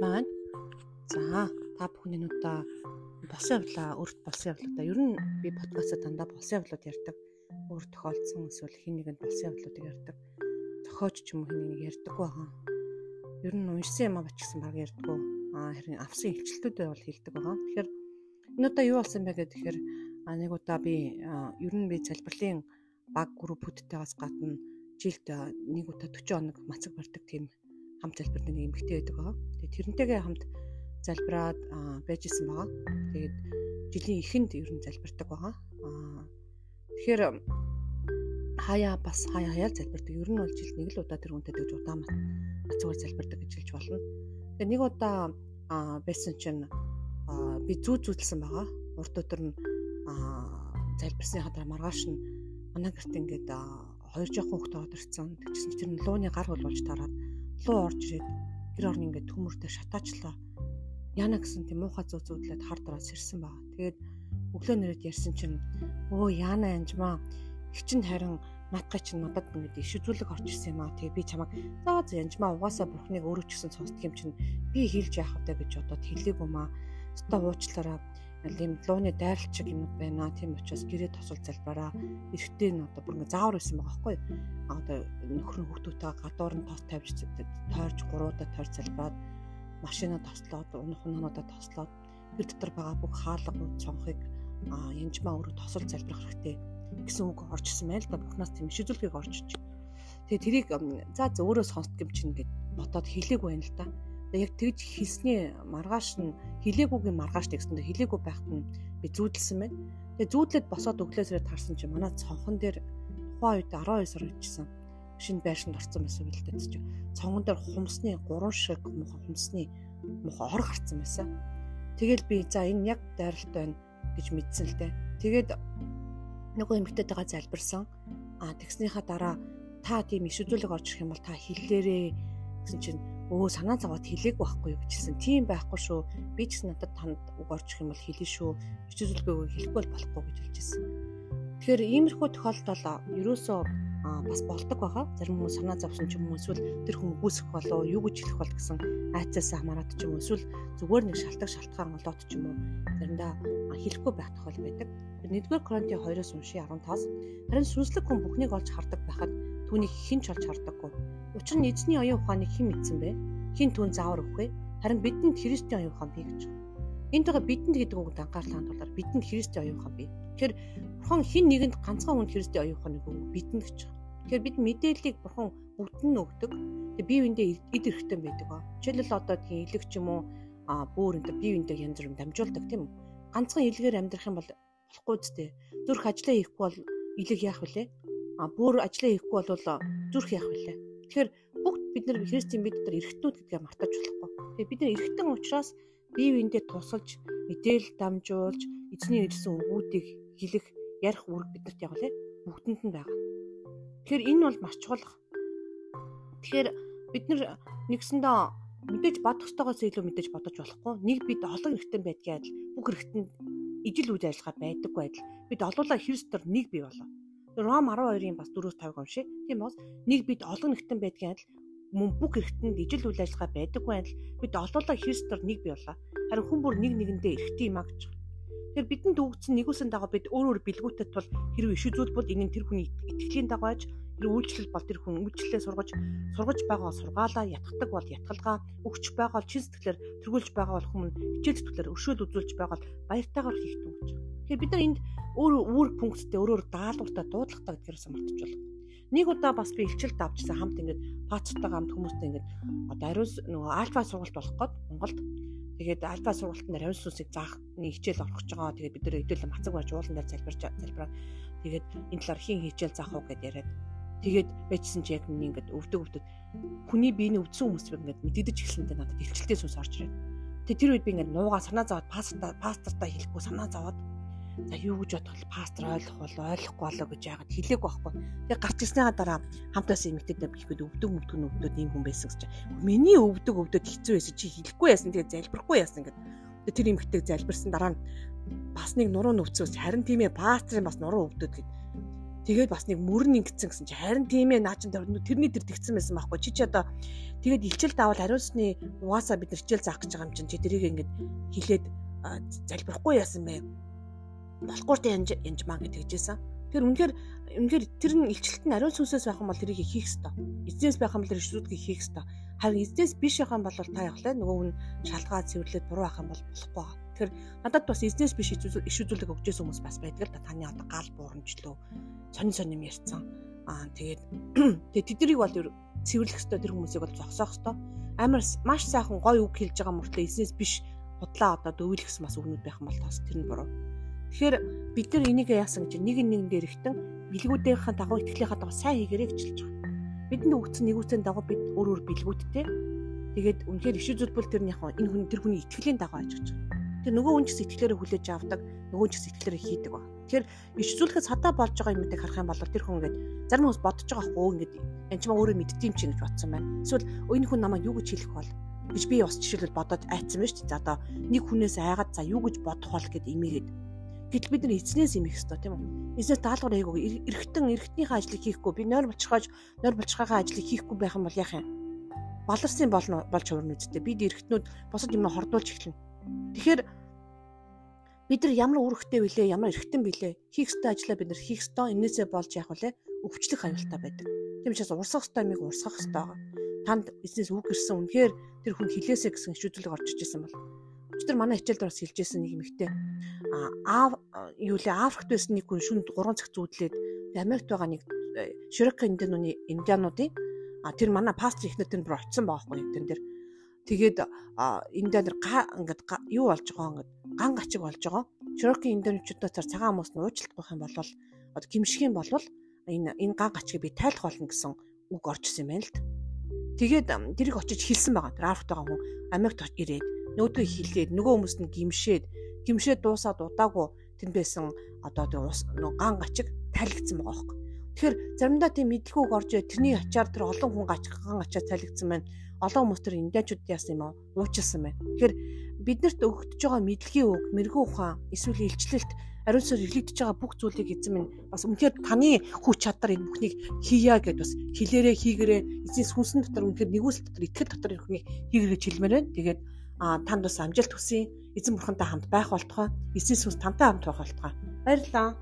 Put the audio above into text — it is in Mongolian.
байна. За та бүхний нүдэ болсон явлаа өрт болсон явлуудаа ер нь би подкастаа дандаа болсон явлууд ярьдаг. Өөр тохиолдсон эсвэл хин нэгэнд болсон явлуудыг ярьдаг. Зохиоч ч юм уу хин нэг ярьдаг байгаа. Ер нь уншсан юм а бачсан баг ярьдаг. Аа харин авсан илчлэлтүүдээ бол хэлдэг байгаа. Тэгэхээр энэ удаа юу болсон бэ гэдэг тэгэхээр нэг удаа би ер нь би залбирлын баг группүүдтэйгээс гадна жилд нэг удаа 40 хоног мацаг барьдаг тийм хамт залбирдаг нэг эмэгтэй байдаг байгаа. Тэгээ тэрнтэйгээ хамт залбираад байжсэн байгаа. Тэгээд жилийн эхэнд ер нь залбирдаг байгаа. Тэгэхээр хаяа бас хаяа хаяа залбирдаг. Ер нь бол жилд нэг л удаа тэр хүнтэй тэгж удаан мацгаар залбирдаг гэж хэлж болно. Тэгээ нэг удаа байсан чинь би зүү зүүдэлсэн байгаа. Урд өдөр нь залбирсны хадраа маргааш нь манай гэрт ингээд хоёр жоохон хүүхдээ одорцсон. Тэгчихсэн тэр нь лууны гар хол болж тараад луу орж ирээд гэр орны ингээд төмөртэй шатаачлаа. Яна гэсэн тийм муухай зүү зүүдлээд хар дараа сэрсэн байгаа. Тэгээд өглөө нэрэд ярьсан чинь өө яна анжмаа хичин харин наадгай чинь надад ингээд иш үзүүлэг орж ирсэн юм аа. Тэгээ би чамайг заа заа анжмаа угаасаа бурхныг сонсдог юм чинь би хэлж яах вэ гэж одоо хэлээгүй маа. Өстө уучлаарай ийм лууны дайралчиг юм байна. Тийм учраас гэрээ тосол залбараа. Эрэхтэй нь одоо бүр ингээ заавар байсан байгаа байхгүй одоо нөхөр нь хүүхдүүдтэй гадуур нь тос тавьж тойрж гуруудаа тойрч залбираад машина тослоод унах унаануудаа тослоод гэр дотор байгаа бүх хаалга цонхыг янжмаа өөрөө тосол залбирах хэрэгтэй гэсэн үг орж ирсэн байл да бухнаас тийм шизүүлгийг орж ич. Тэгээ тэрийг за зөөрөө сонсдог юм чинь гэд бодоод хэлээгүй байна л да яг тэгж хийсний маргааш нь хилээгүйгийн маргааш тэгсэндээ хилээгүй байхад нь би зүүдэлсэн байна. Тэгээ зүүдлээд босоод өглөөсрээ тарсан чи манай цонхон дээр тухайн үед 12 сар үжсэн. Шинэ байшинд орсон байсан дээ чи. Цонгон дээр хумсны 3 шиг муха хумсны муха ор гарцсан байсан. Тэгэл би за энэ яг дайралт байна гэж мэдсэн л дээ. Тэгээд нөгөө эмэгтэйтэйгээ залбирсан. А тэгснийхаа дараа та тийм иш үзүүлэг орж ирэх юм бол та хэллээрээ гэсэн чинь өө санаа зовоод хэлээг байхгүй юу гэжсэн. Тийм байхгүй шүү. Би ч гэсэн надад танд үг орчих юм бол хэлнэ шүү. Бичүүлэлгүйг хэлэхгүй бол болохгүй гэж хэлжсэн. Тэгэхээр иймэрхүү тохиолдол ерөөсөө бас болдог байгаа. Зарим хүмүүс санаа зовсон ч юм уу эсвэл тэр хүн гүйсэх болоо юу гэж хэлэх бол гэсэн айцаас хамаарат ч юм уу эсвэл зүгээр нэг шалтгаан шалтгаан болоод ч юм уу заримдаа хэлэхгүй байх тохиол байдаг. Нэгдүгээр Коронти 2-оос уншия 15-аас харин сүнслэг хүн бүхнийг олж хардаг байхад түүнийг хэн ч олж хардаггүй. Учир нь эзний оюун ухааныг хэн мэдсэн бэ? Хэн түүн заавар өгөх вэ? Харин бидэнд Христийн оюун ухаан бий гэж байна. Энд байгаа бидэнд гэдэг үгэнд анхаарлаа хандуулаар бидэнд Христийн оюун ухаан бий. Тэгэхээр бурхан хэн нэгэнд ганцхан хүнд Христийн оюун ухааныг өгөө бидэнд гэж байна. Тэгэхээр бид мэдээллийг бурхан бүгд нь өгдөг. Тэгээ бие биендээ эд эрэхтэн байдаг ба. Жишээлбэл одоо тийм илэг ч юм уу а бөөр энэ бие биендээ янз бүрийн дамжуулдаг тийм үү? Ганцхан илгээр амьдрах юм бол болохгүй зү. Зүрх ажиллаа хийхгүй бол илэг яах вүлээ? а бүр ажлаа хийхгүй бол зүрх яах вүлээ. Тэгэхээр бүгд бид нар Христийн бид дотор эргэтнүүд гэдгээ мартаж болохгүй. Тэгээ бид нар эргэтэн учраас бие биендээ тусалж, мэдээлэл дамжуулж, эзний хэлсэн үгүүдийг хэлэх, ярих үүрэг бидэрт яг лээ бүгдэнд нь байгаа. Тэгэхээр энэ бол маш чухал. Тэгэхээр бид нэгсэндээ мэдээж бодох ёстойгоос илүү мэдээж бодож болохгүй. Нэг бид олон хэрэгтэй байдгийн адил бүх хэрэгтэнд ижил үйл ажиллагаа байдаггүй адил бид олуулаа Христээр нэг бий болоо. Ром 12-ын бас 4-5 уншия. Тийм бас нэг бид олон нэгтэн байдгийн адил мөн бүх эргэтэнд ижил үйл ажиллагаа байдаггүй адил бид олоолаа Христээр нэг бий болоо. Харин хүн бүр нэг нэгэндээ эрхтэй юм а гэж. Тэгэхээр бидэнд өгсөн нэгүсэн дагуу бид өөр өөр бэлгүүтэд тул хэрэг иш үзүүлбэл энэ тэр хүний итгэлийн дагуу аж тэр үйлчлэл бол тэр хүн үйлчлэлээ сургаж сургаж байгаа сургаалаа ятгадаг бол ятгалгаа өгч байгаа бол чин сэтгэлээр тэргүүлж байгаа бол хүмүүс хичээл зүтгэлээр өршөөл үзүүлж байгаа бол баяртайгаар хийх юм гэж. Тэгэхээр бид нар энд өөр үүрэг пункттэй өөрөөр даалгавартай дуудлагатай гэдгээрээс мартаж болох. Нэг удаа бас би илчилт авчихсан хамт ингээд пацтайгаа хамт хүмүүстэй ингээд одоо ариун нөгөө альфа сургалт болох гээд Монголд тэгээд альфа сургалтанд ариун сүнсийг заах нэг хичээл орох гэж байгаа. Тэгээд бид нэр хэдүүлэн мацаг барьж уулан дээр залбирч залбираа. Тэгээд энэ талаар хин хичээл заах уу гэдээ яриад тэгээд байжсэн чи яг ингээд өвдөг өвдөг хүний биений өвдсөн хүмүүс ингээд мэддэж эхэлсэндээ надад илчилтийн сүнс орж ирээд. Тэгээд тэр үед би ингээд нуугаа санаа зовоод пастор пастортай хэлэхгүй санаа зовоод За юу гэж бодвол пастор ойлгох бол ойлгохгүй болоо гэж яагаад хэлээг байхгүй. Тэгээ гарч ирснийхаа дараа хамтаас эмэгтэйдээ бихэд өвдөг өвдөг өвдөд ийм хүн байсан гэж. Миний өвдөг өвдөд хэцүү байсан чи хэлэхгүй яасан тэгээ залбирахгүй яасан гэд. Тэр эмэгтэйг залбирсан дараа нь бас нэг нуруу нөвцөөс харин тийм ээ пастрын бас нуруу өвдөд гэд. Тэгээд бас нэг мөрн ингэсэн гэсэн чи харин тийм ээ наа чин тэрний тэр тэгсэн байсан байхгүй чи чи одоо тэгээд илчил давал хариуцны угаасаа бид нар хичээл заах гэж байгаа юм чин чи тэрийг ингээд хилээд залбирахгүй яасан бэ болохгүй тэ янж янжмаа гэж хэлжсэн. Тэр үнэхээр үнэхээр тэр нь илчлэлт нь ариун сүнсээс байх юм бол тэрийг хийх ёстой. Эзнээс байх юм бол иршүүдгийг хийх ёстой. Харин эзнээс биш байх юм бол та явахлаа нөгөө хүн шалгаа цэвэрлээд буруу байх юм бол болохгүй Тэгэхээр надад бас эзнес биш иш үзүүлэг өгчээс хүмүүс бас байдаг л да. Таны одоо гал буурамжлөө сонин сонин юм ярьсан. Аа тэгээд тэгээд тэднийг бол цэвэрлэх хэвээр тэр хүмүүсийг бол зогсоох хэвээр амар маш сайхан гоё үг хэлж байгаа мөртлөө эзнес биш худлаа одоо дөвөлгсөн бас өгнүүд байх юм бол тас тэр нь буруу. Тэгэхээр бид нар энийг яасан гэж нэг нэгэн дээр ихтэн билгүүдийнхээ дагуу итгэлийнхаа дагуу сайн хийгэрэй гэж хэлж байгаа. Бидний өгсөн нэгүцэн дагуу бид өөр өөр билгүүдтэй тэгээд үнэхээр иш үзүүлбэл тэрнийх энэ хүн тэр хүний итгэлийн дагуу ажиж байгаа. Тэр нөгөө хүн ч сэтгэлээрээ хүлээж авдаг, нөгөө ч сэтгэлээрээ хийдэг ба. Тэгэхээр иш зүйлхээс хадаа болж байгаа юмыг харах юм бол тэр хүн ингээд зарим хүмүүс бодож байгаа хгүй ингээд энэ ч маа өөрөө мэддэм чи гэж бодсон байна. Эсвэл энэ хүн намайг юу гэж хэлэх бол гэж би бас жишээлбэл бодоод айцсан байна шүү дээ. За одоо нэг хүнээс айгаад за юу гэж бодох бол гэд имээгээд Гэтэл бид нар эзнээс имэх ёстой тийм үү? Эзнээс даалгавар хийгээгүй эргэтэн эргэтнийхээ ажлыг хийхгүй би нойр болчихоож нойр болчихгаагаа ажлыг хийхгүй байх юм бол яах юм? Баларсын болно болж хувирна үсттэй. Бид эргэтнүүд босод юм хордуулж эхэлнэ. Тэгэхээр бид нар ямар үүрэгтэй вүлээ, ямар эрхтэн билээ. Хийх ёстой ажлаа бид нар хийх ёстой. Инээсээ болж яах вүлээ? Өвчлөх аюултай байдаг. Тийм учраас урсгах ёстой юмыг урсгах ёстой. Танд бизнес үг ирсэн үнэхээр тэр хүн хилээсэ гэсэн шүүдлэг орж ижсэн бол өчтөр манай хичээлд бас хэлжсэн нэг юмхтэй аа юу лээ Африкт байсан нэг хүн шүнд 3 цаг зүүдлээд Америкт байгаа нэг Широка индианууны индиануудын а тэр манай пастор ихнэр тэр бүр очисон байгаа байхгүй тэр дээр Тэгээд энэ дээр ингээд юу болж байгаа ингээд ган гачиг болж байгаа. Широки индончуудаа цар цагаан хүмүүс нь уучлахгүй юм бол одоо гимших юм бол энэ энэ ган гачгийг би тайлах болно гэсэн үг орчихсон юм байна л д. Тэгээд тэрийг очиж хэлсэн байгаа. Тэр Африкт байгаа хүн Америкт ирээд нөгөөдгөө хилээд нөгөө хүмүүс нь гимшээд гимшээд дуусаад удаагүй тэнд байсан одоо тэр ган гачиг тайлгдсан байгаа байхгүй. Тэгэхээр заримдаа тийм мэдлгүүг орж тэрний ачаар тэр олон хүн гач ган ачаа тайлгдсан байна олон хүмүүс тэр индиачууд яасан юм аа уучлсан байна. Тэгэхээр биднэрт өгөгдөж байгаа мэдлэгийн үг, мэрэгүү ухаан, эсвэл илчлэлт ариун сүр илэгдэж байгаа бүх зүйлийг эзэн минь бас үнэхээр таны хүч чадвар энэ бүхнийг хийя гэд бас хэлээрээ хийгэрээ эзэн сүнсэн дотор үнэхээр нэгүсэл дотор итгэл дотор энэ бүхнийг хийгэр гэж хэлмээр байна. Тэгээд танд бас амжилт хүсье. Эзэн бурхантай хамт байх болтугай. Эзэн сүнс тантай хамт байх болтугай. Баярлалаа.